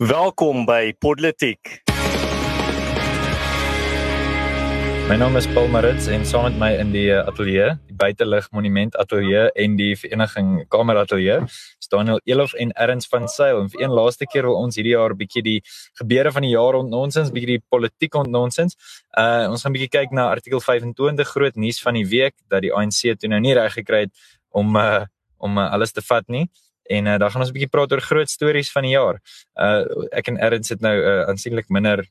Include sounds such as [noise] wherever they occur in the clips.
Welkom by Politiek. My naam is Paul Marits en saam met my in die ateljee, die Buitelug Monument Ateljee en die Vereniging Kamer Ateljee, is Daniel Elof en Erns van Sail. En vir een laaste keer wil ons hierdie jaar 'n bietjie die gebeure van die jaar rond nonsens, bietjie die politiek rond nonsens. Uh ons gaan 'n bietjie kyk na artikel 25 groot nuus van die week dat die ANC toe nou nie reg gekry het om uh om uh, alles te vat nie. En uh, dan gaan ons 'n bietjie praat oor groot stories van die jaar. Uh ek en Erns het nou uh, aansienlik minder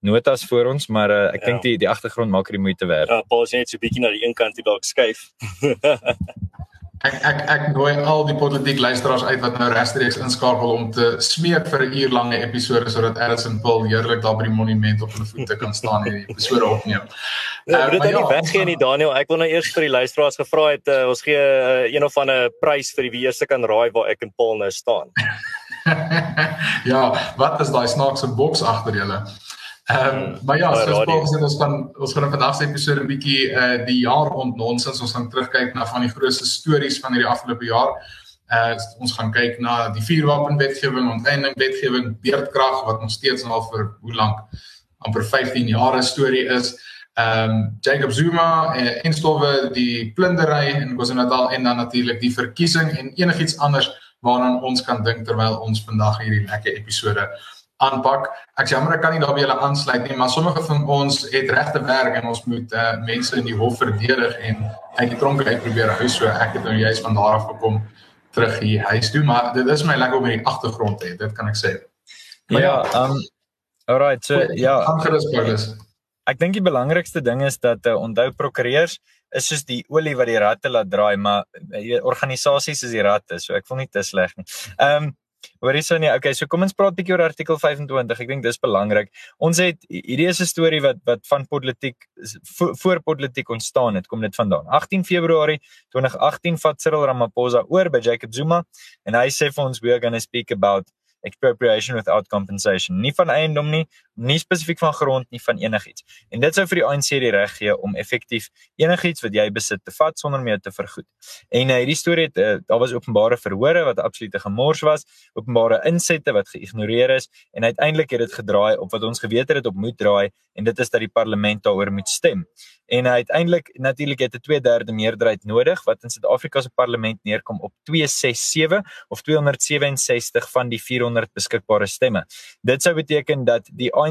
notas voor ons, maar uh, ek ja. dink die die agtergrond maak dit moeite werd. Ja, Paul sê net so 'n bietjie na die een kant toe dalk skuif. [laughs] ek ek ek nooi al die politiek luisteraars uit wat nou regstreeks inskakel om te smeek vir 'n uur lange episode sodat en Paul heerlik daar by die monument op hulle voete kan staan en die episode opneem. Ja, uh, dit is nie weggee nie Daniel. Ek wil nou eers vir die luisteraars gevra het uh, ons gee uh, een of ander prys vir die wie eerste kan raai waar ek en Paul nou staan. [laughs] ja, wat is daai snaakse boks agter julle? Ehm um, maar ja, soos Paul gesê ons gaan ons gaan in vandag se episode 'n bietjie eh uh, die jaar rond nonsens ons gaan terugkyk na van die grootste stories van hierdie afgelope jaar. Eh uh, ons gaan kyk na die vuurwapenwetgewing, onteiening wetgewing, beerdkrag wat nog steeds al vir hoe lank amper 15 jaar 'n storie is. Ehm um, Jacob Zuma en uh, instowwe die plundery in KwaZulu-Natal en dan natuurlik die verkiesing en enigiets anders waaraan ons kan dink terwyl ons vandag hierdie lekker episode aanpak. Ek jammer ek kan nie daarbey julle aansluit nie, maar sommige van ons het regte werk en ons moet uh, mense in die hof verdedig en uit die tronk uit probeer hou. So ek het nou juist van daar af gekom terug hier huis toe, maar dit is my lekker om in die agtergrond te hê, dit kan ek sê. Maar ja, ehm um, alright, so ja. Aangerus Ek dink die belangrikste ding is dat uh, onthou prokureurs is soos die olie wat die ratte laat draai, maar uh, organisasies is die ratte, so ek voel nie te sleg nie. Ehm um, Hoor hierso nee, okay, so kom ons praat bietjie oor artikel 25. Ek dink dis belangrik. Ons het hierdie is 'n storie wat wat van politiek vo, voor politiek ontstaan het. Kom dit vandaan. 18 Februarie 2018 vat Cyril Ramaphosa oor by Jacob Zuma en hy sê vir ons we are going to speak about expropriation without compensation. Nie van eiendom nie, nie spesifiek van grond nie, van enigiets. En dit sou vir die ANC die reg gee om effektief enigiets wat jy besit te vat sonder meer te vergoed. En uh, hierdie storie het uh, daar was openbare verhore wat absolute gemors was, openbare insette wat geïgnoreer is en uiteindelik het dit gedraai op wat ons geweet het dit op moet draai en dit is dat die parlement daaroor moet stem. En uh, uiteindelik natuurlik het 'n 2/3 meerderheid nodig wat in Suid-Afrika se parlement neerkom op 267 of 267 van die 400 beskikbare stemme. Dit sou beteken dat die ANC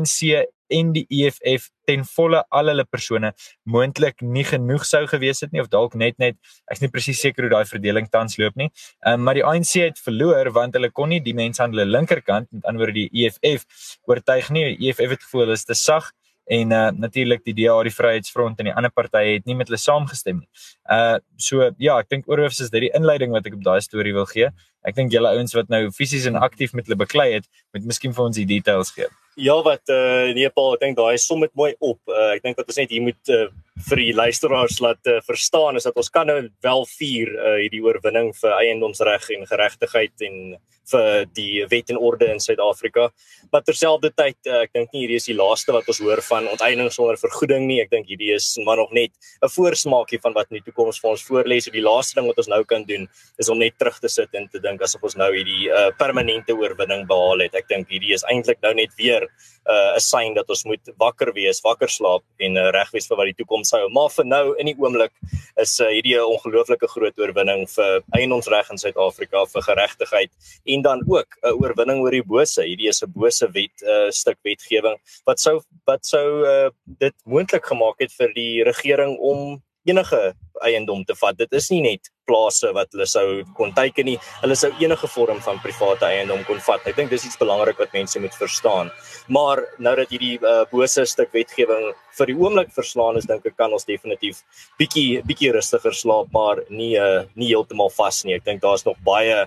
en die EFF ten volle al hulle persone moontlik nie genoeg sou gewees het nie of dalk net net ek's nie presies seker hoe daai verdeling tans loop nie. Ehm um, maar die ANC het verloor want hulle kon nie die mense aan hulle linkerkant met ander woorde die EFF oortuig nie. Die EFF het gevoel hulle is te sag en uh natuurlik die DA die Vryheidsfront en die ander partye het nie met hulle saamgestem nie. Uh so ja, ek dink oorhoofs is dit die inleiding wat ek op daai storie wil gee. Ek dink julle ouens wat nou fisies en aktief met hulle beklei het, moet miskien vir ons die details gee. Ja wat uh nee Paul, ek dink daai som dit mooi op. Uh ek dink wat ons net hier moet uh, vir die luisteraars laat uh, verstaan is dat ons kan nou wel vier uh hierdie oorwinning vir eiendomsreg en geregtigheid en vir die wet en orde in Suid-Afrika. Maar terselfdertyd uh, ek dink nie hierdie is die laaste wat ons hoor van onteiening sonder vergoeding nie. Ek dink hierdie is maar nog net 'n voorsmaakie van wat in die toekoms vir ons voorlê. So die laaste ding wat ons nou kan doen is om net terug te sit en te dink asof ons nou hierdie uh permanente oorwinning behaal het. Ek dink hierdie is eintlik nou net weer uh 'n sein dat ons moet wakker wees, wakker slaap en uh, reg wees vir wat die toekoms hou. Maar vir nou in die oomblik is uh, hierdie 'n ongelooflike groot oorwinning vir eiendomsreg in Suid-Afrika, vir geregtigheid en dan ook 'n oorwinning oor die bose. Hierdie is 'n bose wet uh stuk wetgewing wat sou wat sou uh dit moontlik gemaak het vir die regering om enige eiendom te vat. Dit is nie net plase wat hulle sou kon teiken nie. Hulle sou enige vorm van private eiendom kon vat. Ek dink dis iets belangrik wat mense moet verstaan. Maar nou dat hierdie uh, bose stuk wetgewing vir die oomblik verslaan is, dink ek kan ons definitief bietjie bietjie rustiger slaap, maar nie uh, nie heeltemal vas nie. Ek dink daar's nog baie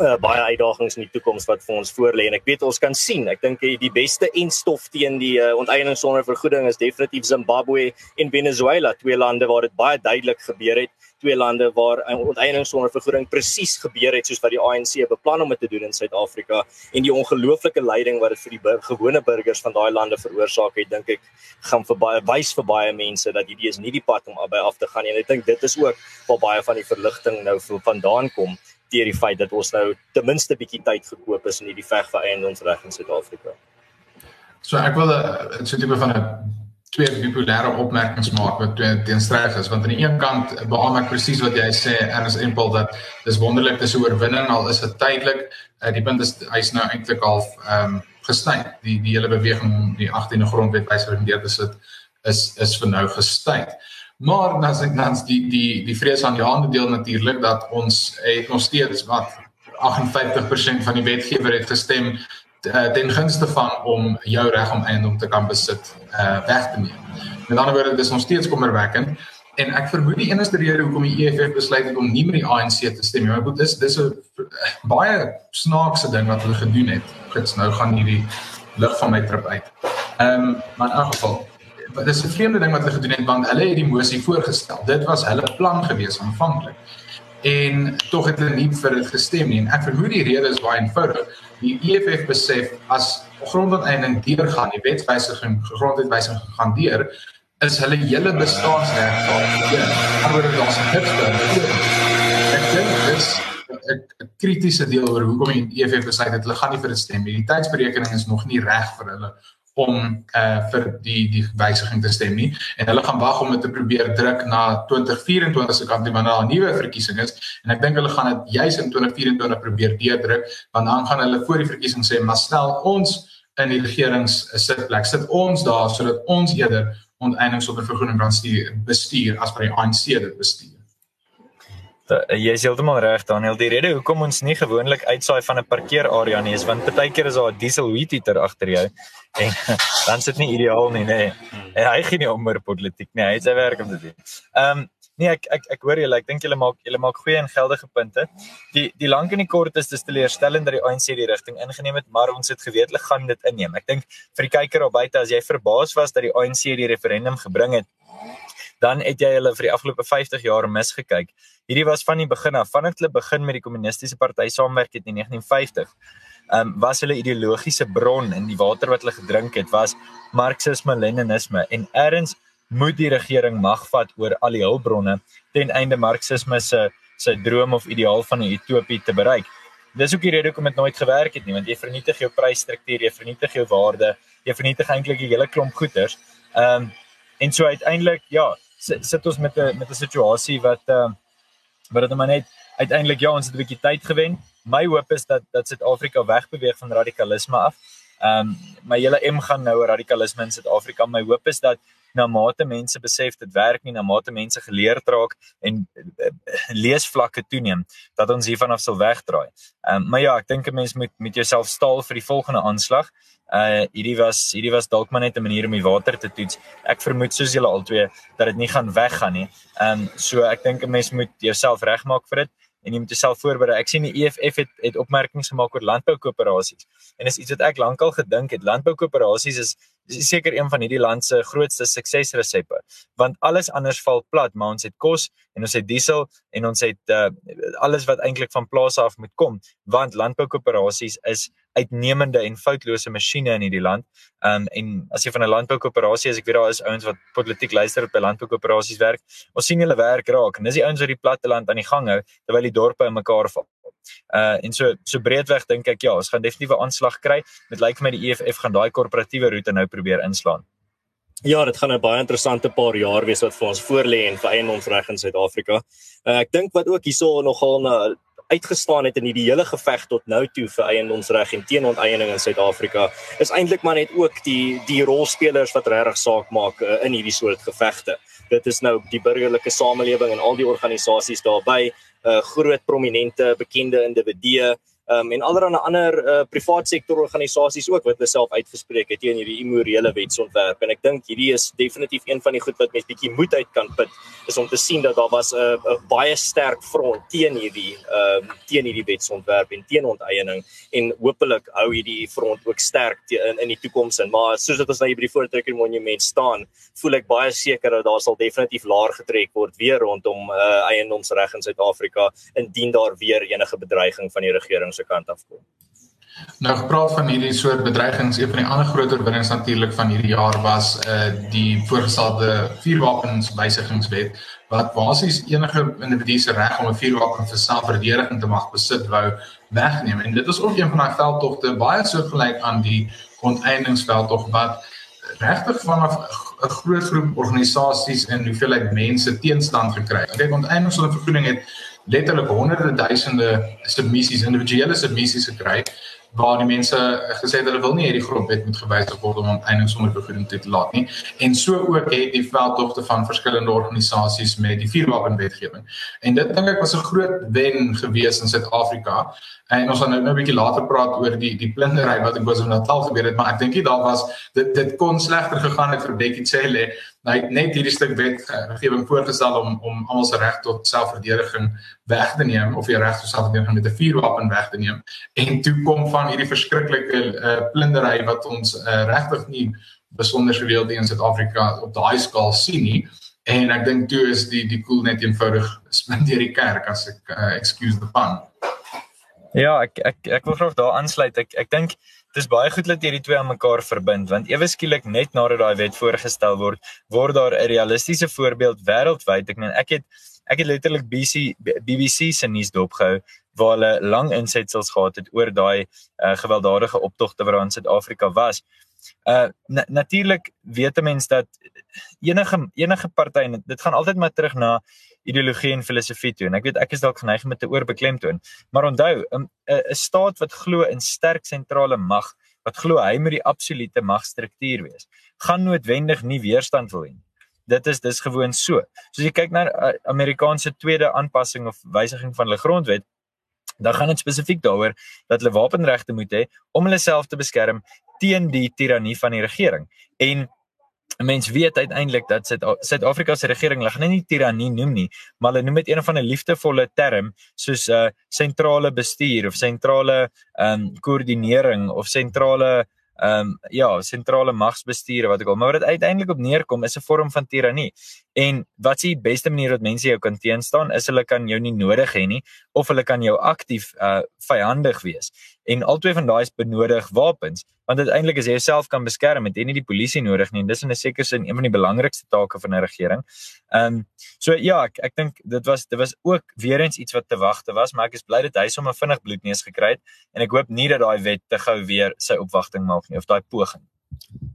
uh, baie uitdagings in die toekoms wat vir ons voorlê. En ek weet ons kan sien ek dink die beste enstof teen die uh, onteiening sonder vergoeding is definitief Zimbabwe en Venezuela twee lande waar dit baie duidelik gebeur het. Twee lande waar onteiening sonder vergoeding presies gebeur het soos wat die ANC beplan om dit te doen in Suid-Afrika. En die ongelooflike lyding wat dit vir die gewone burgers van daai lande veroorsaak het dink ek gaan vir baie wys vir baie mense dat hierdie is nie die pad om by af te gaan nie. En ek dink dit is ook waar baie van die verligting nou vandaan kom deur die feit dat ons nou ten minste bietjie tyd gekoop is in hierdie veg vir eiendomsreg in Suid-Afrika. So ek wil 'n so tipe van 'n twee bipolêre opmerkings maak wat teenstrydig is want aan die een kant beamoen ek presies wat jy sê Ernest Empel dat dis wonderlik dis 'n oorwinning al is dit tydelik uh, die punt is hy's nou eintlik al ehm um, gestyn die die hele beweging die 18de grondwet wysiging deur te sit is is vir nou gestyn maar nou as ek dan die die die vrees aan die ander deel natuurlik dat ons het nog steeds wat 58% van die wetgewer het gestem uh, ten gunste van om jou reg om eiendom te kan besit uh weg te neem. Met ander woorde, dis nog steeds kommerwekkend en ek vermoed die enigste rede hoekom die EFF besluit het om nie met die ANC te stem nie, maar dis dis 'n baie snaakse ding wat hulle gedoen het. Gits nou gaan hierdie lig van my trip uit. Ehm um, maar in elk geval Dit is 'n vreemde ding wat hulle gedoen het want hulle het die mosie voorgestel. Dit was hulle plan gewees aanvanklik. En tog het hulle nie vir dit gestem nie. En ek vermoed die rede is baie eenvoudig. Die EFF besef as grondwetwysiging deurgaan die wetwysiging grondwetwysiging gaan deur is hulle hele bestaansreg van oor daar's 'n hitspunt ek dink dis 'n kritiese deel oor hoekom die EFF besluit het hulle gaan nie vir dit stem nie. Die tydsberekening is nog nie reg vir hulle om uh vir die die wysiging te stem nie. En hulle gaan wag om dit te probeer druk na 2024 se kant wanneer daar 'n nuwe verkiesing is. En ek dink hulle gaan dit juis in 2024 probeer deurdruk want dan gaan hulle voor die verkiesing sê maar stel ons in die regerings sitplek sit ons daar sodat ons eerder onteiening sonder vergoeding kan bestuur as by die ANC dit bestuur jy is heeltemal reg Daniel. Die rede hoekom ons nie gewoonlik uitsaai van 'n parkeerarea nie is want baie keer is daar 'n diesel weed eater agter jou en [laughs] dan sit nie ideaal nie, nê. Nee. En hy gee nie om oor politiek nie. Hy het sy werk om te doen. Ehm um, nee, ek ek ek hoor julle. Ek dink julle maak julle maak goeie en geldige punte. Die die lank en die kort is dis teleurstellend dat die ANC die rigting ingeneem het, maar ons het geweet hulle gaan dit inneem. Ek dink vir die kyker op buite as jy verbaas was dat die ANC die referendum gebring het dan het jy hulle vir die afgelope 50 jaar misgekyk. Hierdie was van die begin af, vanaf hulle begin met die kommunistiese party saamwerk het in 1950. Ehm um, was hulle ideologiese bron in die water wat hulle gedrink het was Marxisme, Leninisme en eers moet die regering mag vat oor al die hulpbronne ten einde Marxisme se se droom of ideaal van 'n utopie te bereik. Dis ook die rede hoekom dit nooit gewerk het nie, want jy vernietig jou prysstruktuur, jy vernietig jou waarde, jy vernietig eintlik 'n hele klomp goederes. Ehm um, en so uiteindelik ja, sit ons met 'n met 'n situasie wat uh wat dit maar net uiteindelik ja, ons het 'n bietjie tyd gewen. My hoop is dat dat Suid-Afrika wegbeweeg van radikalisme af. Ehm um, my hele M gaan nou oor radikalisme in Suid-Afrika. My hoop is dat na mate mense besef dit werk nie, na mate mense geleerd raak en uh, leesvlakke toeneem, dat ons hiervan af sal wegdraai. Ehm um, maar ja, ek dink 'n mens moet met jouself staal vir die volgende aanslag uh hierdie was hierdie was dalk maar net 'n manier om die water te toets. Ek vermoed soos julle albei dat dit nie gaan weggaan nie. Ehm um, so ek dink 'n mens moet jouself regmaak vir dit en jy moet jouself voorberei. Ek sien die EFF het het opmerkings gemaak oor landboukoöperasies. En is iets wat ek lankal gedink het. Landboukoöperasies is is seker een van hierdie land se grootste suksesresepte want alles anders val plat maar ons het kos en ons het diesel en ons het uh, alles wat eintlik van plase af moet kom want landboukoöperasies is uitnemende en foutlose masjiene in hierdie land. Um en as jy van 'n landboukoöperasie is, ek weet daar is ouens wat politiek luister op by landboukoöperasies werk. Ons sien hulle werk raak en dis die ouens wat die platteland aan die gang hou terwyl die dorpe in mekaar val. Uh en so so breedweg dink ek ja, ons gaan definitief 'n aanslag kry. Dit lyk vir my die EFF gaan daai korporatiewe roete nou probeer inslaan. Ja, dit gaan 'n baie interessante paar jaar wees wat vir ons voorlê en vir eiendomsreg in Suid-Afrika. Uh, ek dink wat ook hierso nogal 'n uitgestaan het in hierdie hele geveg tot nou toe vir eiendomsreg en teenoonteiening in Suid-Afrika is eintlik maar net ook die die rolspelers wat regtig saak maak uh, in hierdie soort gevegte. Dit is nou die burgerlike samelewing en al die organisasies daarbey, uh, groot prominente bekende individue um, en allerlei ander uh, privaat sektor organisasies ook wat hulle self uitgespreek het teen hierdie immorele wetsontwerp. En ek dink hierdie is definitief een van die goed wat mens bietjie moed uit kan put is om te sien dat daar was 'n uh, baie sterk front teen hierdie ehm uh, teen hierdie wetsontwerp en teen onteiening. En hopelik hou hierdie front ook sterk in in die toekoms en maar soos dit ons nou hier by die voortrekker monument staan voel ek baie seker dat daar sal definitief laer getrek word weer rondom uh, eiendomsreg in Suid-Afrika indien daar weer enige bedreiging van die regering se kant af kom. Nou gepraat van hierdie soort bedreigings, een van die ander groter oorwinnings natuurlik van hierdie jaar was uh die voorgestelde vuurwapenswysigingswet wat basies enige individu se reg om 'n vuurwapen vir selfverdediging te mag besit wou wegneem. En dit is ook een van daai veldtogte baie soortgelyk aan die onteieningsveldtog wat regtig vanaf 'n groot groep organisasies en hoeveelheid mense teenstand gekry het. Kyk, onteiening sonder vergoeding het letterlik honderde duisende submissies, individuele submissies gekry waar die mense gesê het hulle wil nie hierdie grondwet moet gewysig word om onteiening sonder vergoeding te laat nie. En so ook het die veldtogte van verskillende organisasies met die vuurwapenwetgewing. En dit dink ek was 'n groot wen gewees in Suid-Afrika. En ons gaan nou, nou 'n bietjie later praat oor die die plindery wat in KwaZulu-Natal gebeur het, maar ek dink dit daar was dit dit kon slegter gegaan het vir Bekkie Cele. Hy het net hierdie stuk wetgewing voorgestel om om almal se reg tot selfverdediging weg te neem of die reg tot selfverdediging met 'n vuurwapen weg te neem. En toe kom van hierdie verskriklike uh, plindery wat ons uh, regtig nie besonder gewild in Suid-Afrika op daai skaal sien nie. En ek dink toe is die die koel net eenvoudig spin deur die kerk as ek uh, excuse the pun. Ja, ek ek ek wil graag daar aansluit. Ek ek dink dis baie goed dat jy die twee aan mekaar verbind want ewe skielik net nadat daai wet voorgestel word, word daar 'n realistiese voorbeeld wêreldwyd. Ek meen ek het ek het letterlik BC BBC se nuus dopgehou waar hulle lang insetsels gehad het oor daai uh, gewelddadige optogte wat in Suid-Afrika was. Uh na, natuurlik weet 'n mens dat enige enige party dit gaan altyd maar terug na ideologie en filosofie toe. En ek weet ek is dalk geneig om te oorbeklemtoon. Maar onthou 'n 'n staat wat glo in sterk sentrale mag wat glo hy moet die absolute magstruktuur wees gaan noodwendig nie weerstand wil hê dit is dis gewoon so. Soos jy kyk na uh, Amerikaanse tweede aanpassing of wysiging van hulle grondwet dan gaan dit spesifiek daaroor dat hulle wapenregte moet hê om hulle self te beskerm teen die tirannie van die regering. En 'n mens weet uiteindelik dat Suid-Afrika se regering hulle gaan nie tirannie noem nie, maar hulle noem dit een van 'n liefdevolle term soos 'n uh, sentrale bestuur of sentrale ehm um, koördinering of sentrale ehm um, ja, sentrale magsbestuur wat ek al, maar wat dit uiteindelik op neerkom is 'n vorm van tirannie. En wat is die beste manier dat mense jou kan teenstaan? Is hulle kan jou nie nodig hê nie of hulle kan jou aktief uh vyandig wees. En albei van daai is benodig wapens, want uiteindelik as jy jouself kan beskerm, het jy nie die polisie nodig nie en dis in 'n sekere sin een van die belangrikste take van 'n regering. Ehm um, so ja, ek ek dink dit was dit was ook weer eens iets wat te wagte was, maar ek is bly dat hy sommer vinnig bloedneus gekry het en ek hoop nie dat daai wet te gou weer sy opwagting maak nie of daai poging.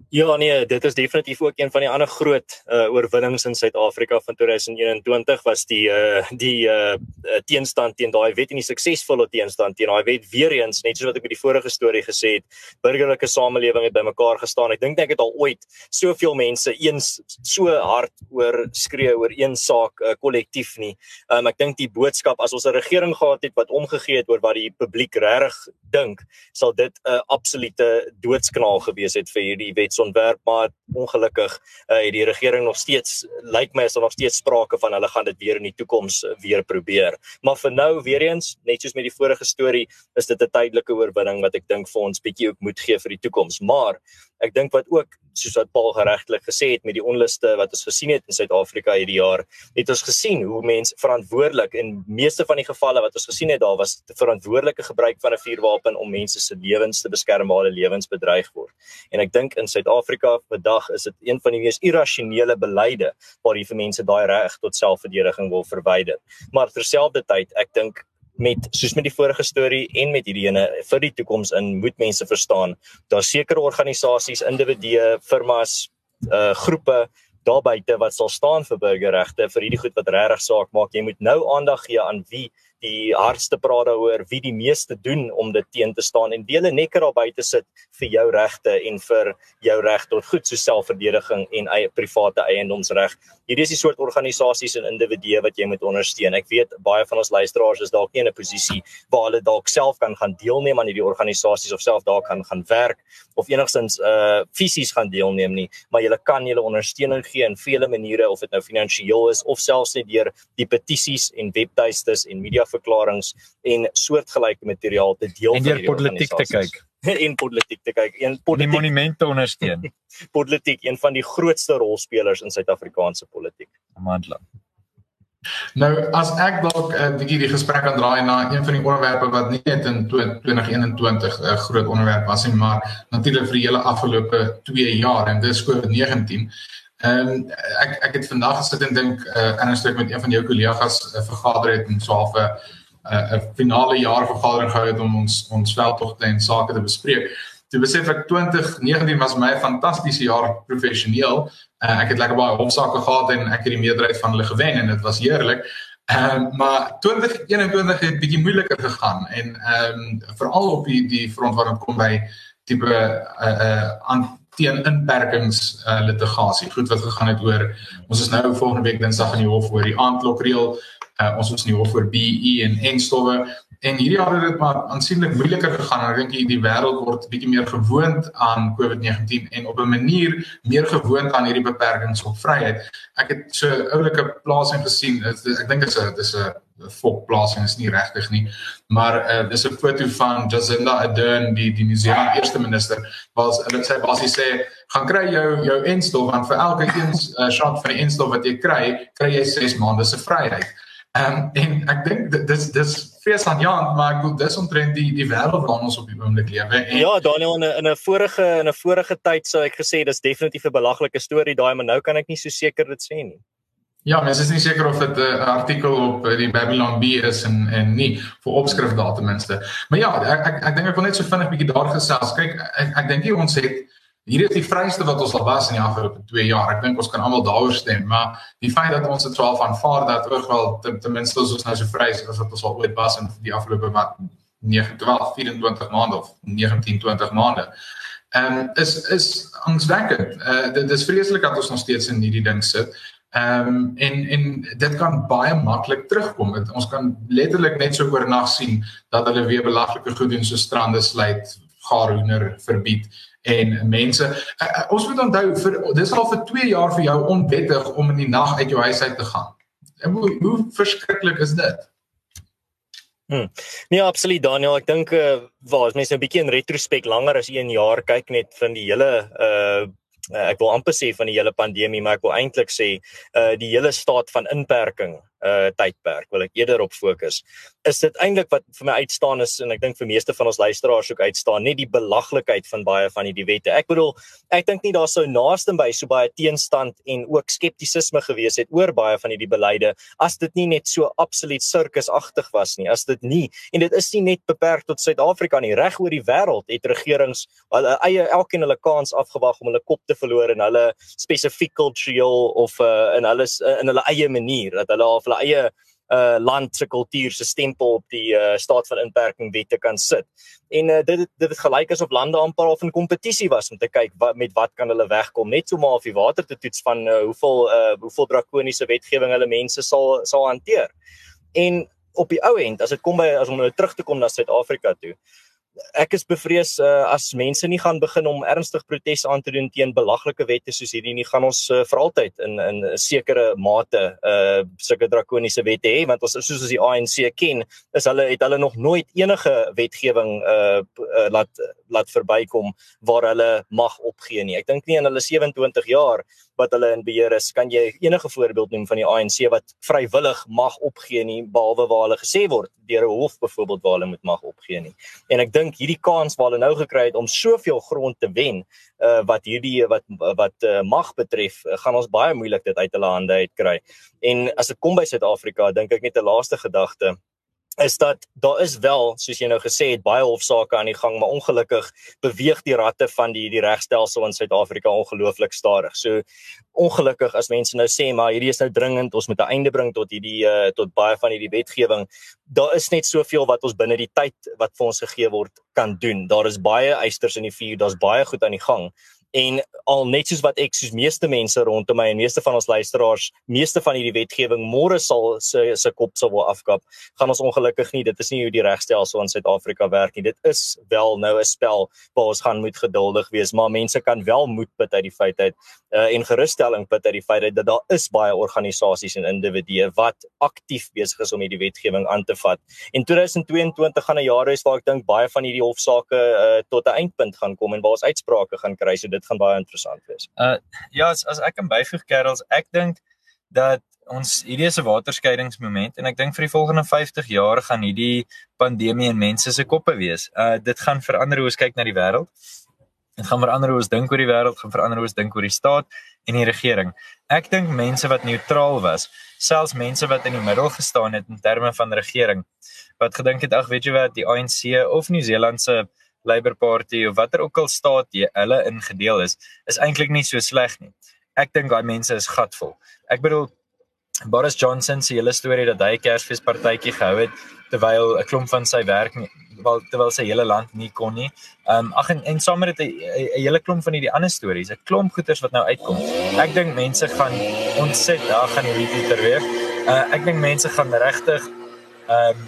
Ja nee, dit is definitief ook een van die ander groot uh, oorwinnings in Suid-Afrika van 2021 was die uh, die uh, teenstand teen daai wet en die suksesvolle teenstand teen daai wet weer eens net soos wat ek met die vorige storie gesê het, burgerlike samelewing het bymekaar gestaan. Ek dink ek het al ooit soveel mense eens so hard oor skree oor een saak kollektief uh, nie. Um, ek dink die boodskap as ons 'n regering gehad het wat omgegee het oor wat die publiek regtig dink, sal dit 'n uh, absolute doodsknaal gewees het vir hierdie wetsontwerp maar ongelukkig uh, het die regering nog steeds lyk my is daar nog steeds sprake van hulle gaan dit weer in die toekoms uh, weer probeer. Maar vir nou weer eens net soos met die vorige storie is dit 'n tydelike oorwinning wat ek dink vir ons bietjie ook moet gee vir die toekoms. Maar ek dink wat ook soos wat Paul geregtelik gesê het met die onluste wat ons gesien het in Suid-Afrika hierdie jaar, het ons gesien hoe mense verantwoordelik in meeste van die gevalle wat ons gesien het daar was verantwoordelike gebruik van 'n vuurwapen om mense se lewens te beskerm waar hulle lewens bedreig word. En ek dink in Suid-Afrika vandag is dit een van die mees irrasionele beleide waar jy vir mense daai reg tot selfverdediging wil verwyder. Maar terselfdertyd, ek dink met soos met die vorige storie en met hierdie ene vir die toekoms in moet mense verstaan daar sekere organisasies, individue, firmas, uh groepe daar buite wat sal staan vir burgerregte vir hierdie goed wat regtig saak maak. Jy moet nou aandag gee aan wie die hardste praat daaroor wie die meeste doen om dit teen te staan en dele nekker daar buite sit vir jou regte en vir jou reg tot goed so selfverdediging en eie private eiendomsreg. Hierdie is die soort organisasies en individue wat jy moet ondersteun. Ek weet baie van ons luisteraars is dalk nie in 'n posisie waar hulle dalk self kan gaan deelneem aan hierdie organisasies of self daar kan gaan werk of enigstens uh fisies gaan deelneem nie, maar jy kan julle ondersteuning gee in vele maniere of dit nou finansiëel is of selfs net deur die petisies en webtuistes en media verklaringe en soortgelyke materiaal te deel en deur [laughs] politiek te kyk en politiek te kyk. Een politiek monumente ondersteun. [laughs] politiek een van die grootste rolspelers in Suid-Afrikaanse politiek. Amandla. Nou as ek dalk 'n uh, bietjie die gesprek aan draai na een van die onderwerpe wat nie net in 2021 'n uh, groot onderwerp was nie, maar natuurlik vir die hele afgelope 2 jaar en dis COVID-19. Ehm um, ek ek het vandag gesit en dink uh, in 'n stuk met een van jou kollegas 'n uh, vergader het en so 'n 'n finale jaar vergadering gehou het om ons ons veldtogte en sake te bespreek. Toe besef ek 2019 was my 'n fantastiese jaar professioneel. Uh, ek het lekker baie hofsaake gehad en ek het die meerderheid van hulle gewen en dit was heerlik. Ehm uh, maar 2021 het bietjie moeiliker gegaan en ehm um, veral op die die front waar dit kom by tipe uh uh aan teen inperkings uh litigasie. Goed wat gegaan het oor ons is nou volgende week Dinsdag in die hof oor die aandklokreël. Uh ons is in die hof oor BE en en stowwe En hierdie jaar het dit maar aansienlik moeiliker gegaan. Ek dink die, wêreld word bietjie meer gewoond aan COVID-19 en op 'n manier meer gewoond aan hierdie beperkings op vryheid. Ek het so 'n oulike plasing gesien. Ek dink dit is 'n dis 'n volkplasing is nie regtig nie. Maar uh, dis 'n foto van Jacinda Ardern, die die Nieu-Seeland eerste minister, wat hulle sê basies sê, "Gaan kry jou jou enstof want vir elke een uh, shot van die enstof wat jy kry, kry jy 6 maande se vryheid." Ehm um, en ek dink dis dis fees aan Jan, maar ek wil dis omtrent die die wêreld waarin ons op die oomblik lewe. En Ja, Daniel in 'n in 'n vorige in 'n vorige tyd sou ek gesê dis definitief 'n belaglike storie daai, maar nou kan ek nie so seker dit sê nie. Ja, mens is nie seker of dit 'n artikel op die Babylon Bee is en en nie vir opskrif daar ten minste. Maar ja, ek ek, ek dink ek wil net so vinnig bietjie daar gesels. Kyk, ek ek dink ons het Hier is die vryste wat ons al was in die afgelope 2 jaar. Ek dink ons kan almal daaroor stem, maar die feit dat ons dit 12 aanvaar dat ook wel ten, ten minste ons nou so vry is as wat ons al ooit was in die afgelope wat 9 12 24 maande of 19 20 maande. Ehm um, is is angswekkend. Uh, dit is vreeslik dat ons nog steeds in hierdie ding sit. Ehm um, en en dit kan baie maklik terugkom. Het, ons kan letterlik net so oornag sien dat hulle weer belaglike goed doen so strande sluit, gaarhoender verbied en mense uh, ons moet onthou vir dis al vir 2 jaar vir jou onwettig om in die nag uit jou huis uit te gaan. En hoe hoe verskriklik is dit? Hm. Nee, absoluut Daniel, ek dink uh, waar as mense 'n bietjie in retrospek langer as 1 jaar kyk net van die hele uh ek wil amper sê van die hele pandemie, maar ek wil eintlik sê uh die hele staat van inperking uh tydperk wil ek eerder op fokus. Is dit eintlik wat vir my uitstaan is en ek dink vir meeste van ons luisteraars ook uitstaan, net die belaglikheid van baie van hierdie wette. Ek bedoel, ek dink nie daar sou naaste by so baie teenstand en ook skeptisisme gewees het oor baie van hierdie beleide as dit nie net so absoluut sirkusagtig was nie. As dit nie en dit is nie net beperk tot Suid-Afrika nie, reg oor die wêreld het regerings hulle eie elkeen hulle kans afgewag om hulle kop te verloor en hulle spesifiek kultureel of uh, in hulle uh, in hulle eie manier dat hulle al hulle eie uh land se kultuur se stempel op die uh staat van inperking wette kan sit. En uh dit dit het gelyk asof lande amper al in kompetisie was om te kyk wat met wat kan hulle wegkom net so maar of die water te toets van uh hoeveel uh hoeveel drakoniese wetgewing hulle mense sal sal hanteer. En op die ou end as dit kom by as om nou terug te kom na Suid-Afrika toe ek is bevrees uh, as mense nie gaan begin om ernstig protes aan te doen teen belaglike wette soos hierdie nie gaan ons uh, vir altyd in in 'n sekere mate uh sulke drakoniese wette hê want ons soos as die ANC ken is hulle het hulle nog nooit enige wetgewing uh, uh laat laat verbykom waar hulle mag opgee nie. Ek dink nie in hulle 27 jaar wat hulle in beheer is kan jy enige voorbeeld noem van die ANC wat vrywillig mag opgee nie behalwe waar hulle gesê word deur 'n hof byvoorbeeld waar hulle moet mag opgee nie. En ek dink hierdie kans wat hulle nou gekry het om soveel grond te wen uh, wat hierdie wat wat uh, mag betref uh, gaan ons baie moeilik dit uit hulle hande uitkry en as dit kom by Suid-Afrika dink ek net 'n laaste gedagte is dat daar is wel soos jy nou gesê het baie hofsaake aan die gang maar ongelukkig beweeg die ratte van die die regstelsel in Suid-Afrika ongelooflik stadig. So ongelukkig as mense nou sê maar hierdie is nou dringend, ons moet 'n einde bring tot hierdie uh, tot baie van hierdie wetgewing. Daar is net soveel wat ons binne die tyd wat vir ons gegee word kan doen. Daar is baie eisters in die vuur, daar's baie goed aan die gang en al net soos wat ek soos meeste mense rondom my en meeste van ons luisteraars meeste van hierdie wetgewing môre sal se se kop sal wil afkap gaan ons ongelukkig nie dit is nie hoe die regstelsel in Suid-Afrika werk nie. Dit is wel nou 'n spel waar ons gaan moet geduldig wees maar mense kan wel moed put uit die feit uit uh, en gerusstelling put uit die feit uit dat daar is baie organisasies en individue wat aktief besig is om hierdie wetgewing aan te vat. En 2022 gaan 'n jaar wees waar ek dink baie van hierdie hofsaake uh, tot 'n eindpunt gaan kom en waar ons uitsprake gaan kry. So dit gaan baie interessant wees. Uh ja, as, as ek kan byvoeg Karels, ek dink dat ons hierdie is 'n waterskeidingsmoment en ek dink vir die volgende 50 jaar gaan hierdie pandemie in mense se koppe wees. Uh dit gaan verander hoe ons kyk na die wêreld. Dit gaan verander hoe ons dink oor die wêreld, gaan verander hoe ons dink oor die staat en die regering. Ek dink mense wat neutraal was, selfs mense wat in die middel gestaan het in terme van regering, wat gedink het ag weet jy wat die ANC of Nieu-Seeland se Labour Party of watter ook al staat jy hulle ingedeel is, is eintlik nie so sleg nie. Ek dink daai mense is gatvol. Ek bedoel Boris Johnson se hele storie dat hy 'n Kersfeespartytjie gehou het terwyl 'n klomp van sy werk wel terwyl sy hele land nie kon nie. Ehm um, ag en, en saam met dit 'n hele klomp van hierdie ander stories, 'n klomp goeters wat nou uitkom. Ek dink mense gaan ontset, daar gaan hierdie Pieter weer. Uh, ek dink mense gaan regtig ehm um,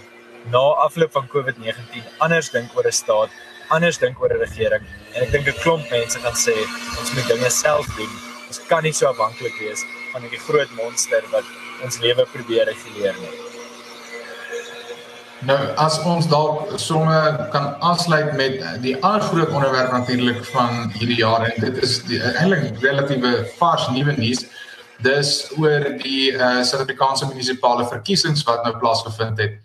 na afloop van COVID-19 anders dink oor 'n staat, anders dink oor 'n regering en ek dink 'n klomp mense gaan sê ons moet dinge self doen. Ons kan nie so afhanklik wees van hierdie groot monster wat ons lewe probeer reguleer nie. Nou as ons dalk somme kan aansluit met die ander groot onderwerp natuurlik van hierdie jaar en dit is eintlik relatiewe vars nuwe nuus. Dis oor die uh, Suid-Afrikaanse munisipale verkiesings wat nou plaasgevind het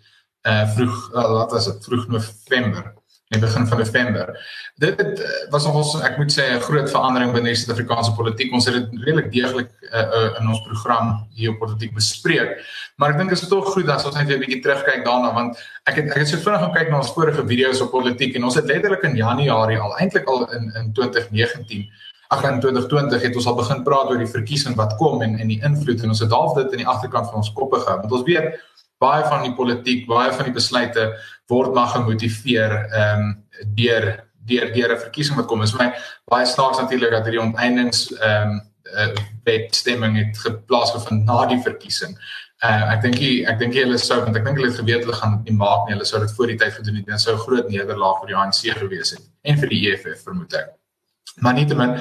uh vroeg uh, wat was dit vroeg November in begin van November. Dit het, eh, was nogals ek moet sê 'n groot verandering binne die Suid-Afrikaanse politiek. Ons het dit redelik deeglik uh, uh, in ons program hier op politiek bespreek. Maar ek dink dit is tog goed dat ons net weer 'n bietjie terugkyk daarna want ek het ek het so vinnig gaan kyk na ons vorige video's op politiek en ons het letterlik in Januarie al eintlik al in in 2019 Ag in 2020 het ons al begin praat oor die verkiesing wat kom en en die invloed en ons het half dit in die agterkant van ons koppe gehou. Want ons weet baie van die politiek, baie van die besluite word maar gemotiveer ehm um, deur deur deur 'n verkiesing wat kom. Is my baie snaaks natuurlik dat hierdie onteindings ehm um, uh, wetstemming het geplaasgevind na die verkiesing. Uh, ek dink ek dink hulle sou want ek dink hulle het geweet hulle gaan dit nie maak nie. Hulle sou dit voor die tyd gedoen het. Dit sou 'n groot nederlaag vir die ANC gewees het en vir die EFF vermoed ek. Maar nietemin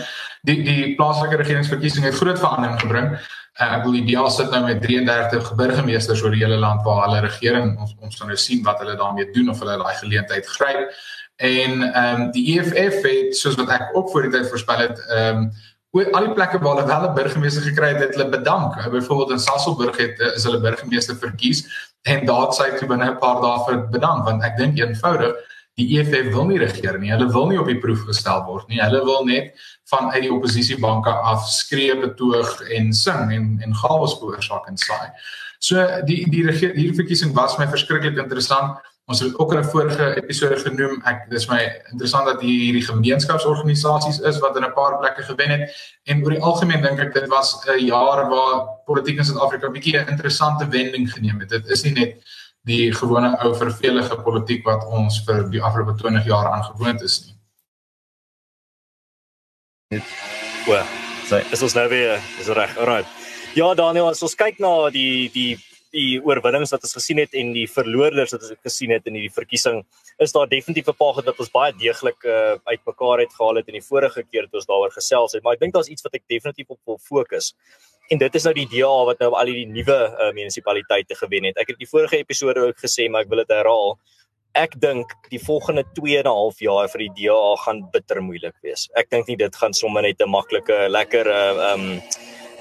die die plaaslike regeringsverkiesing het groot verandering gebring. Uh, ek wil die DA sit nou met 33 burgemeesters oor die hele land waar hulle regering ons ons gaan nou sien wat hulle daarmee doen of hulle daai geleentheid gryp. En ehm um, die EFF het soos wat ek ook voor die tyd voorspel het, ehm um, al die plekke waar hulle wel 'n burgemeester gekry het, het hulle bedank. Uh, Byvoorbeeld in Sasolburg het uh, is hulle burgemeester verkies en daar sy toe binne 'n paar dae vir bedank want ek dink eenvoudig die EFF wil nie regeer nie. Hulle wil nie op die proef gestel word nie. Hulle wil net vanuit die oppositiebanke af skree betoog en sing en en chaos veroorsaak en saai. So die die hierdie verkiesing was my verskriklik interessant. Ons het ook in 'n vorige episode genoem, ek dis my interessant dat hier hierdie gemeenskapsorganisasies is wat in 'n paar plekke gewen het en oor die algemeen dink ek dit was 'n jaar waar politiek in Suid-Afrika 'n bietjie 'n interessante wending geneem het. Dit is nie net die gewone ou vervelige politiek wat ons vir die afgelope 20 jaar aangewoond is nie. Well, so is ons nou weer is reg. Alright. Ja, Daniel, as ons kyk na die die die oorwinnings wat ons gesien het en die verloorders wat ons gesien het in hierdie verkiesing, is daar definitief 'n paar goed wat ons baie deeglik uh, uitmekaar het gehaal het in die vorige keer toe ons daaroor gesels het, maar ek dink daar's iets wat ek definitief op wil fokus. En dit is nou die DA wat nou al die nuwe uh, munisipaliteite gewen het. Ek het die vorige episode ook gesê, maar ek wil dit herhaal. Ek dink die volgende 2 en 'n half jaar vir die DA gaan bitter moeilik wees. Ek dink nie dit gaan sommer net 'n maklike lekker uh um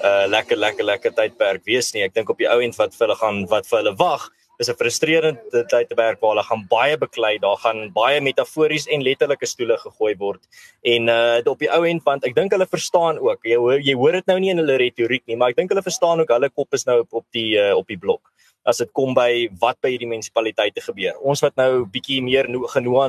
uh lekker lekker lekker tydperk wees nie. Ek dink op die ou end wat vir hulle gaan wat vir hulle wag is 'n frustrerende tydperk waar hulle gaan baie beklei. Daar gaan baie metafories en letterlike stoele gegooi word. En uh op die ou end want ek dink hulle verstaan ook. Jy hoor jy hoor dit nou nie in hulle retoriek nie, maar ek dink hulle verstaan ook hulle kop is nou op op die uh, op die blok as dit kom by wat by hierdie munisipaliteite gebeur. Ons wat nou bietjie meer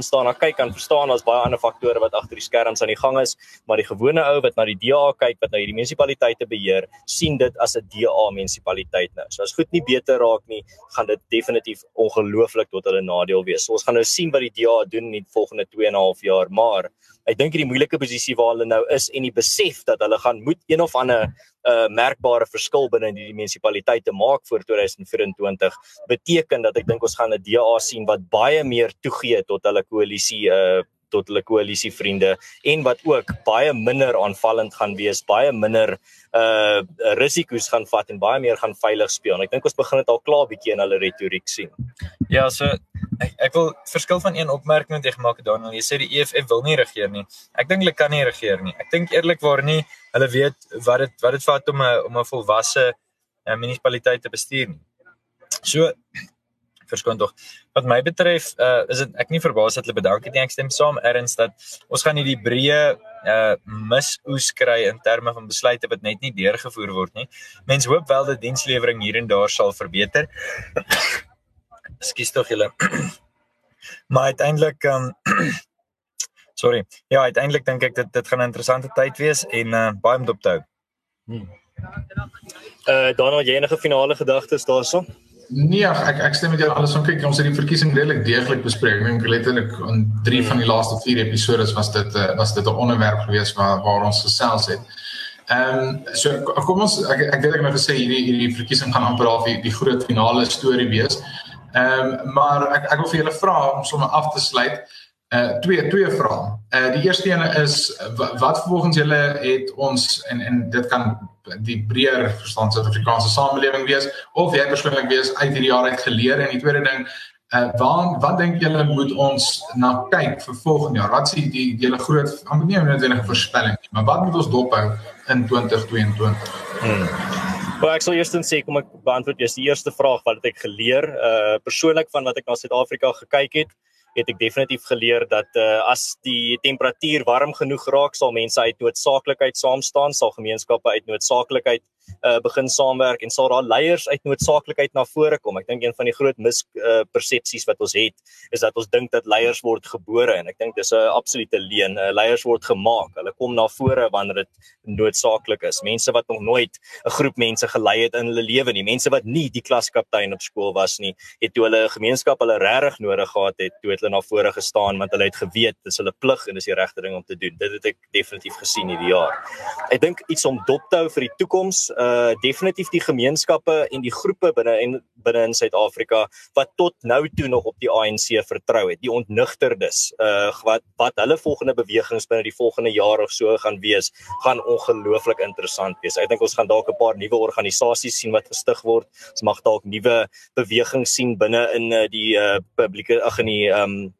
staan, dan kyk kan verstaan as baie ander faktore wat agter die skerms aan die gang is, maar die gewone ou wat na die DA kyk wat nou hierdie munisipaliteite beheer, sien dit as 'n DA munisipaliteit nou. So as goed nie beter raak nie, gaan dit definitief ongelooflik tot hulle nadeel wees. So ons gaan nou sien wat die DA doen in die volgende 2 en 'n half jaar, maar ek dink hierdie moeilike posisie waar hulle nou is en die besef dat hulle gaan moet een of ander 'n uh, merkbare verskil binne die munisipaliteite maak vir 2024 beteken dat ek dink ons gaan 'n DA sien wat baie meer toegee tot hulle koalisie uh tot hulle koalisievriende en wat ook baie minder aanvallend gaan wees, baie minder uh risiko's gaan vat en baie meer gaan veilig speel. En ek dink ons begin dit al klaar bietjie in hulle retoriek sien. Ja, so ek ek wil verskil van een opmerking wat jy gemaak het Daniel. Jy sê die EFF wil nie regeer nie. Ek dink hulle kan nie regeer nie. Ek dink eerlikwaar nie hulle weet wat dit wat dit vat om 'n om 'n volwasse uh, munisipaliteite bestuur nie. So verskoon tog. Wat my betref, uh is dit ek nie verbaas dat hulle bedank het nie. Ek stem saam erns dat ons gaan hierdie breë uh misoes kry in terme van besluite wat net nie deurgevoer word nie. Mens hoop wel dat dienslewering hier en daar sal verbeter. [coughs] Ekskuus tog julle. [coughs] maar uiteindelik um [coughs] sorry. Ja, uiteindelik dink ek dit dit gaan 'n interessante tyd wees en uh baie om dop te hou. Hmm. Uh Donald, jy enige finale gedagtes daaroor? Nee, ek ek stem met julle alles om kyk ons het die verkiesing redelik deeglik bespreek. Ek dink letterlik in 3 van die laaste 4 episode was dit uh, was dit 'n onderwerp gewees waar waar ons gesels het. Ehm um, so kom ons ek ek ek het nou gesê hierdie hierdie verkiesing gaan amper half die, die groot finale storie wees. Ehm um, maar ek ek wil vir julle vra om sommer af te sluit. Uh twee twee vrae. Uh die eerste een is wat volgens julle het ons en en dit kan die breër verstaan Suid-Afrikaanse samelewing wees of jy persoonlik wees uit hierdie jaar uit geleer. En die tweede ding uh waar wat dink julle moet ons na kyk vir volgende jaar? Wat sien die julle groot amper nie noodwendige voorspelling nie maar wat moet ons dophou in 2022 hmm. Maar ek sal eers dan sê kom ek beantwoord die eerste vraag wat het ek geleer uh persoonlik van wat ek na Suid-Afrika gekyk het het ek definitief geleer dat uh, as die temperatuur warm genoeg raak sal mense uit noodsaaklikheid saam staan sal gemeenskappe uit noodsaaklikheid uh, begin saamwerk en sal daar leiers uit noodsaaklikheid na vore kom. Ek dink een van die groot mispersepsies uh, wat ons het is dat ons dink dat leiers word gebore en ek dink dis 'n absolute leuen. Uh, leiers word gemaak. Hulle kom na vore wanneer dit noodsaaklik is. Mense wat nog nooit 'n groep mense gelei het in hulle lewe nie, mense wat nie die klaskaptein op skool was nie, het toe hulle gemeenskap hulle regtig nodig gehad het, toe het hulle na vore gestaan want hulle het geweet dis hulle plig en dis die regte ding om te doen. Dit het ek definitief gesien hierdie jaar. Ek dink iets om dop te hou vir die toekoms uh definitief die gemeenskappe en die groepe binne en binne in Suid-Afrika wat tot nou toe nog op die ANC vertrou het, die ontnugterdes, uh wat wat hulle volgende bewegings binne die volgende jaar of so gaan wees, gaan ongelooflik interessant wees. Ek dink ons gaan dalk 'n paar nuwe organisasies sien wat gestig word. Ons mag dalk nuwe bewegings sien binne in uh, die uh publieke ag in die um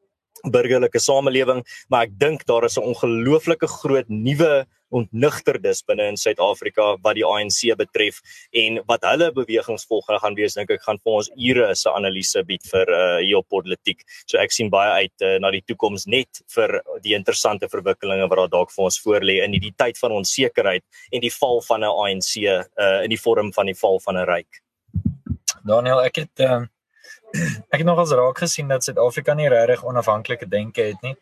burgerlike samelewing, maar ek dink daar is 'n ongelooflike groot nuwe ontnugterdes binne in Suid-Afrika wat die ANC betref en wat hulle bewegings volgende gaan wees dink ek gaan vir ons ure se analise bied vir uh, hier op politiek. So ek sien baie uit uh, na die toekoms net vir die interessante verwikkelinge wat daar dalk vir ons voorlê in die tyd van onsekerheid en die val van 'n ANC uh, in die vorm van die val van 'n ryk. Daniel, ek het uh [clears throat] ek het nogals raak gesien dat Suid-Afrika nie regtig onafhanklike denke het nie.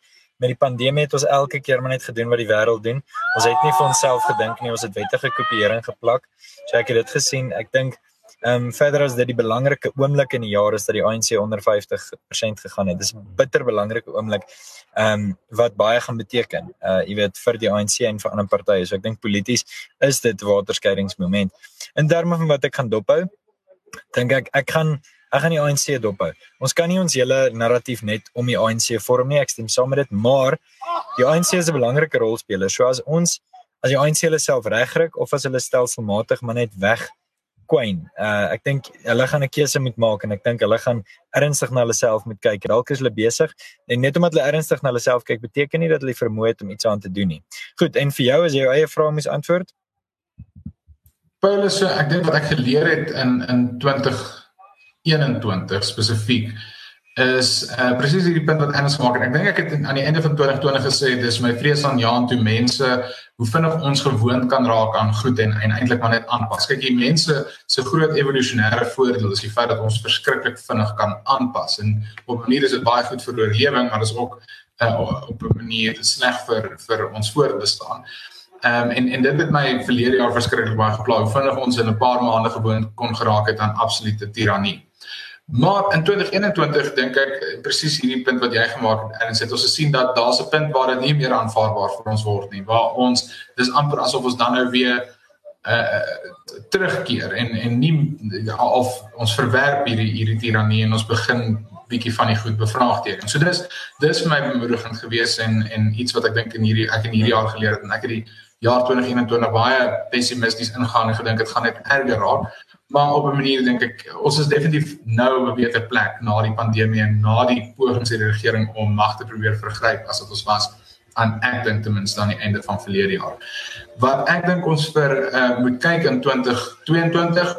Met die pandemie het ons elke keer maar net gedoen wat die wêreld doen. Ons het nie vir onsself gedink nie, ons het wettige kopieering geplak. So ek het dit gesien. Ek dink ehm um, verder as dit die belangrike oomblik in die jaar is dat die ANC onder 50% gegaan het. Dis 'n bitter belangrike oomblik ehm um, wat baie gaan beteken. Uh jy weet vir die ANC en vir ander partye. So ek dink polities is dit waterskeidingsmoment. In terme van wat ek gaan dophou, dink ek ek gaan ek gaan die ANC dophou. Ons kan nie ons hele narratief net om die ANC vorm nie. Ek stem saam met dit, maar die ANC is 'n belangrike rolspeler. So as ons as die ANC hulle self regryk of as hulle stelselmatig maar net weg kwyn. Uh ek dink hulle gaan 'n keuse moet maak en ek dink hulle gaan ernstig na hulle self moet kyk. Dalk is hulle besig en net omdat hulle ernstig na hulle self kyk beteken nie dat hulle vermoë het om iets aan te doen nie. Goed, en vir jou as jy jou eie vrae moet antwoord. Paulus, ek dink wat ek geleer het in in 20 21 spesifiek is uh, presies hierdie punt wat Ernst gemaak het. Ek dink ek het aan die einde van 2020 gesê dis my vrees aan Jan toe mense hoe vinnig ons gewoond kan raak aan goed en, en eintlik maar net aanpas. Kyk, die mense se groot evolusionêre voordeel is die feit dat ons verskriklik vinnig kan aanpas en op 'n manier is dit baie goed vir oorlewing, maar dis ook uh, op 'n manier sleg vir vir ons voortbestaan. Ehm um, en en dit het my verlede jaar verskriklik baie gepla. Hoe vinnig ons in 'n paar maande gewoon kon geraak het aan absolute tirannie. Maar in 2021 dink ek presies hierdie punt wat jy gemaak het en sê ons gesien dat daar's 'n punt waar dit nie meer aanvaarbaar vir ons word nie waar ons dis amper asof ons dan nou weer uh terugkeer en en nie of ons verwerp hierdie hierdie tirannie en ons begin bietjie van die goed bevraagteken. So dis dis vir my bemoedigend geweest en en iets wat ek dink in hierdie ek in hierdie jaar geleer het en ek het die jaar 2021 baie pessimisties ingaan en gedink dit gaan net erger raak maar op 'n manier dink ek ons is definitief nou op 'n beter plek na die pandemie en na die pogings deur die regering om mag te probeer vergryp as wat ons was aan ek dink ten minste aan die einde van verlede jaar. Wat ek dink ons vir uh, moet kyk in 2022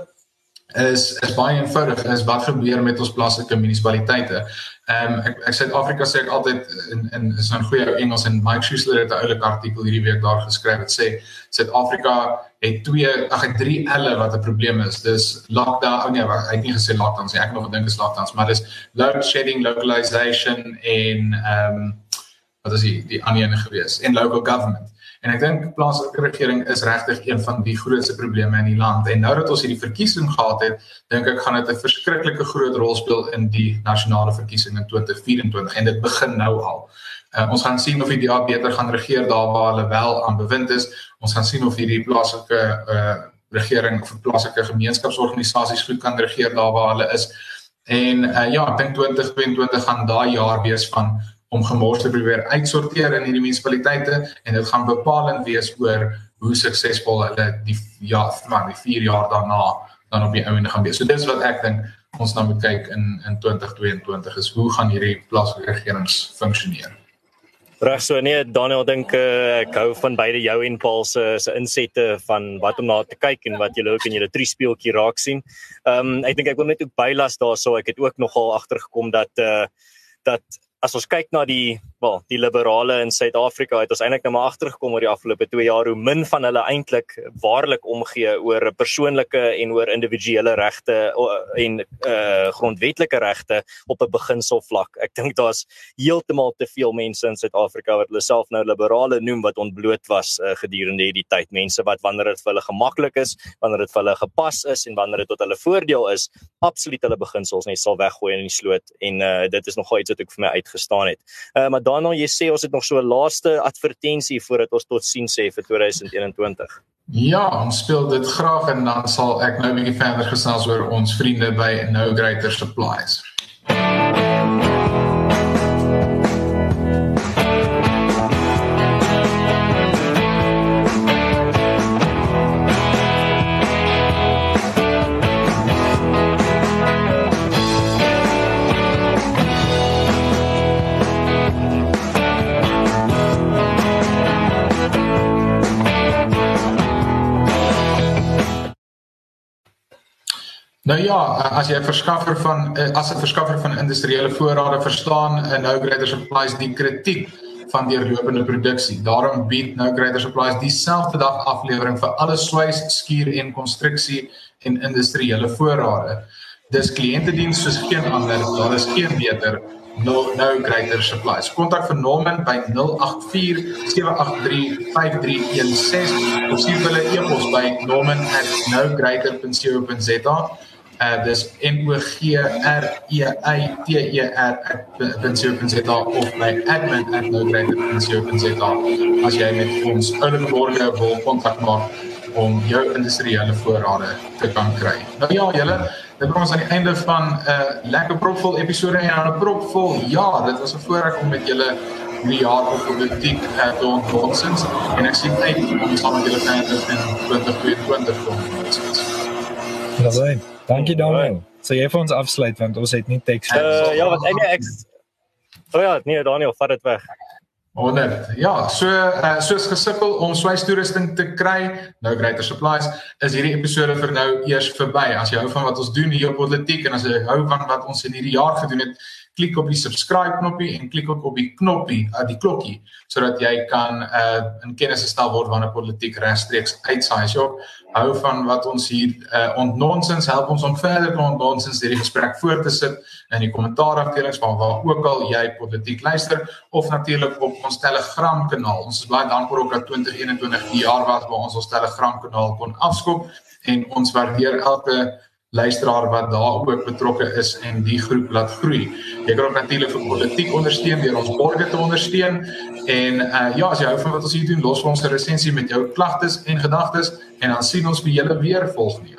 is is baie eenvoudig is wat gebeur met ons plaaslike munisipaliteite. Ehm um, ek ek Suid-Afrika sê ek altyd in in is 'n goeie ou Engels en Mike Schuster het 'n oulike artikel hierdie week daar geskryf wat sê Suid-Afrika het twee ag het drie elle wat 'n probleem is. Dis lockdown, oh nee, ek het nie gesê lockdowns nie. Ek nog gedink is lockdowns, maar dis load shedding, localization en ehm um, wat is die die ander ene gewees en local government. En ek dink plaaslike regering is regtig een van die grootste probleme in die land. En nou dat ons hierdie verkiesing gehad het, dink ek gaan dit 'n verskriklike groot rol speel in die nasionale verkiesing in 2024 en dit begin nou al. Uh, ons gaan sien of die DA beter gaan regeer daar waar hulle wel aan bewind is. Ons gaan sien of hierdie plaaslike uh regering of plaaslike gemeenskapsorganisasies goed kan regeer daar waar hulle is. En uh, ja, ek dink 2022 gaan daai jaar wees van om gemors te probeer uitsorteer in hierdie munisipaliteite en dit gaan bepalend wees oor hoe suksesvol hulle die ja, maar die 4 jaar daarna dan op die einde gaan wees. So dis wat ek dink ons nou moet kyk in in 2022 is hoe gaan hierdie plaaslike regerings funksioneer. Reg so nee Daniel dink uh, ek hou van beide jou en Paul se se insette van wat om na te kyk en wat julle ook in julle drie speeltjie raak sien. Ehm um, ek dink ek wil net ook bylas daarso ek het ook nogal agtergekom dat uh, dat as ons kyk na die wel die liberale in Suid-Afrika het ons eintlik nou maar agtergekom oor die afgelope 2 jaar hoe min van hulle eintlik waarlik omgee oor persoonlike en oor individuele regte en uh grondwetlike regte op 'n beginselvlak. Ek dink daar's heeltemal te veel mense in Suid-Afrika wat hulle self nou liberale noem wat ontbloot was uh, gedurende hierdie tyd. Mense wat wanneer dit vir hulle gemaklik is, wanneer dit vir hulle gepas is en wanneer dit tot hulle voordeel is, absoluut hulle beginsels net sal weggooi in die sloot en uh dit is nogal iets wat ek vir my uitgestaan het. Uh maar Daniel, jy sê ons het nog so 'n laaste advertensie voordat ons tot sien sê vir 2021. Ja, ons speel dit graag en dan sal ek nou 'n bietjie verder gesels oor ons vriende by No Greater Supplies. Nou ja, as jy 'n verskaffer van eh, as 'n verskaffer van industriële voorrade verstaan en nou Greater Supplies die kritiek van deurlopende produksie. Daarom bied nou Greater Supplies dieselfde dag aflewering vir alle swys, skuur en konstruksie en industriële voorrade. Dis kliëntediens soos geen ander, daar is geen beter nou nou Greater Supplies. Kontak vir Norman by 084 783 5316 of stuur hulle e-pos by norman@nowgreater.co.za uh dis M O G R E I T E R @pensioenpensioen.za of by admin@nowgreater.co.za as jy met ons oulike borge wil kontak maak om jou industriële voorrade te kan kry. Nou ja, julle, dit bring ons aan die einde van 'n uh, lekker propvol episode en 'n propvol jaar. Dit was 'n voorreg om met julle die jaar op politiek uh, te ontmoet en ek sien uit om saam met julle verder in 2022 te ontmoet. Ja, baie. Dankie Daniel. So jy vir ons afsluit want ons het nie teks. Uh, ja, wat ek ek O oh ja, nee Daniel, vat dit weg. Wonder. Ja, so uh, soos gesukkel om swystoerusting te kry, nou Greater Supplies, is hierdie episode vir nou eers verby. As jy hou van wat ons doen hier op Politiek en as jy hou van wat ons in hierdie jaar gedoen het, klik op die subscribe knoppie en klik ook op die knoppie, uh, die klokkie, sodat jy kan uh in kennis gestel word wanneer politiek regstreeks uitsaai. Ook hou van wat ons hier uh ontnonsens help ons om verder te ontnonsens hierdie gesprek voort te sit in die kommentaarafdelings van waar ook al jy politiek luister of natuurlik op ons Telegram kanaal. Ons is baie dankbaar ook dat 2021 die jaar was waar ons ons Telegram kanaal kon afskop en ons waardeer elke luisteraar wat daar ook betrokke is en die groep laat groei. Jy kan ook natuurlik vir politiek ondersteun deur ons borgers te ondersteun en uh, ja, as jy hou van wat ons hier doen, los vir ons 'n resensie met jou klagtes en gedagtes en dan sien ons vir julle weer volgende.